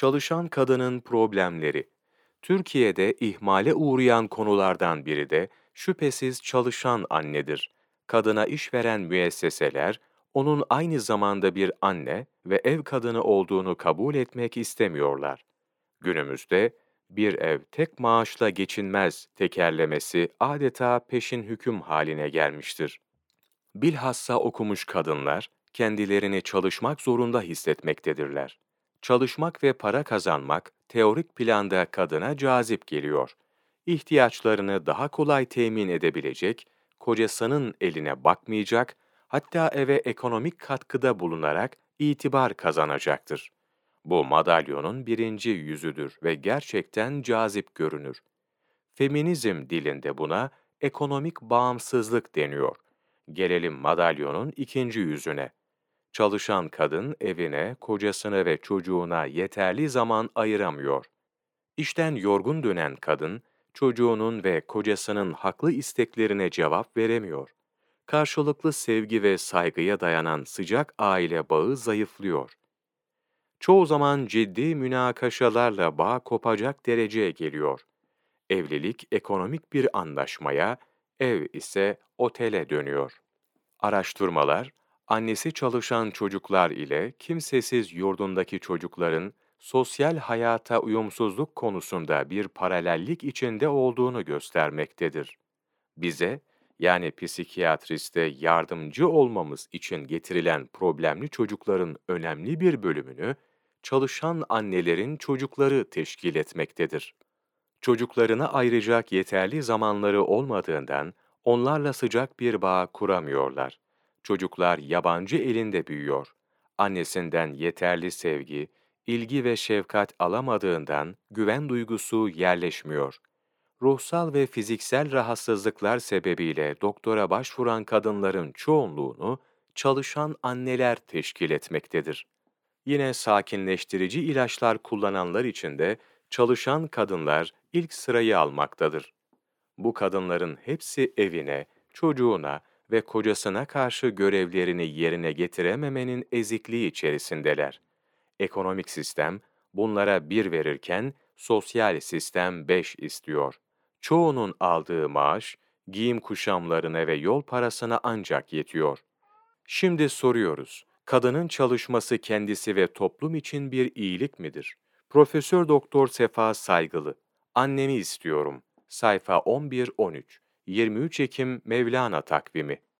Çalışan kadının problemleri. Türkiye'de ihmale uğrayan konulardan biri de şüphesiz çalışan annedir. Kadına iş veren müesseseler, onun aynı zamanda bir anne ve ev kadını olduğunu kabul etmek istemiyorlar. Günümüzde bir ev tek maaşla geçinmez tekerlemesi adeta peşin hüküm haline gelmiştir. Bilhassa okumuş kadınlar kendilerini çalışmak zorunda hissetmektedirler. Çalışmak ve para kazanmak teorik planda kadına cazip geliyor. İhtiyaçlarını daha kolay temin edebilecek, kocasının eline bakmayacak, hatta eve ekonomik katkıda bulunarak itibar kazanacaktır. Bu madalyonun birinci yüzüdür ve gerçekten cazip görünür. Feminizm dilinde buna ekonomik bağımsızlık deniyor. Gelelim madalyonun ikinci yüzüne. Çalışan kadın evine, kocasına ve çocuğuna yeterli zaman ayıramıyor. İşten yorgun dönen kadın, çocuğunun ve kocasının haklı isteklerine cevap veremiyor. Karşılıklı sevgi ve saygıya dayanan sıcak aile bağı zayıflıyor. Çoğu zaman ciddi münakaşalarla bağ kopacak dereceye geliyor. Evlilik ekonomik bir anlaşmaya, ev ise otele dönüyor. Araştırmalar, annesi çalışan çocuklar ile kimsesiz yurdundaki çocukların sosyal hayata uyumsuzluk konusunda bir paralellik içinde olduğunu göstermektedir. Bize, yani psikiyatriste yardımcı olmamız için getirilen problemli çocukların önemli bir bölümünü, çalışan annelerin çocukları teşkil etmektedir. Çocuklarına ayıracak yeterli zamanları olmadığından onlarla sıcak bir bağ kuramıyorlar. Çocuklar yabancı elinde büyüyor. Annesinden yeterli sevgi, ilgi ve şefkat alamadığından güven duygusu yerleşmiyor. Ruhsal ve fiziksel rahatsızlıklar sebebiyle doktora başvuran kadınların çoğunluğunu çalışan anneler teşkil etmektedir. Yine sakinleştirici ilaçlar kullananlar için de çalışan kadınlar ilk sırayı almaktadır. Bu kadınların hepsi evine, çocuğuna ve kocasına karşı görevlerini yerine getirememenin ezikliği içerisindeler. Ekonomik sistem bunlara bir verirken sosyal sistem beş istiyor. Çoğunun aldığı maaş, giyim kuşamlarına ve yol parasına ancak yetiyor. Şimdi soruyoruz, kadının çalışması kendisi ve toplum için bir iyilik midir? Profesör Doktor Sefa Saygılı, Annemi istiyorum. Sayfa 11-13, 23 Ekim Mevlana takvimi.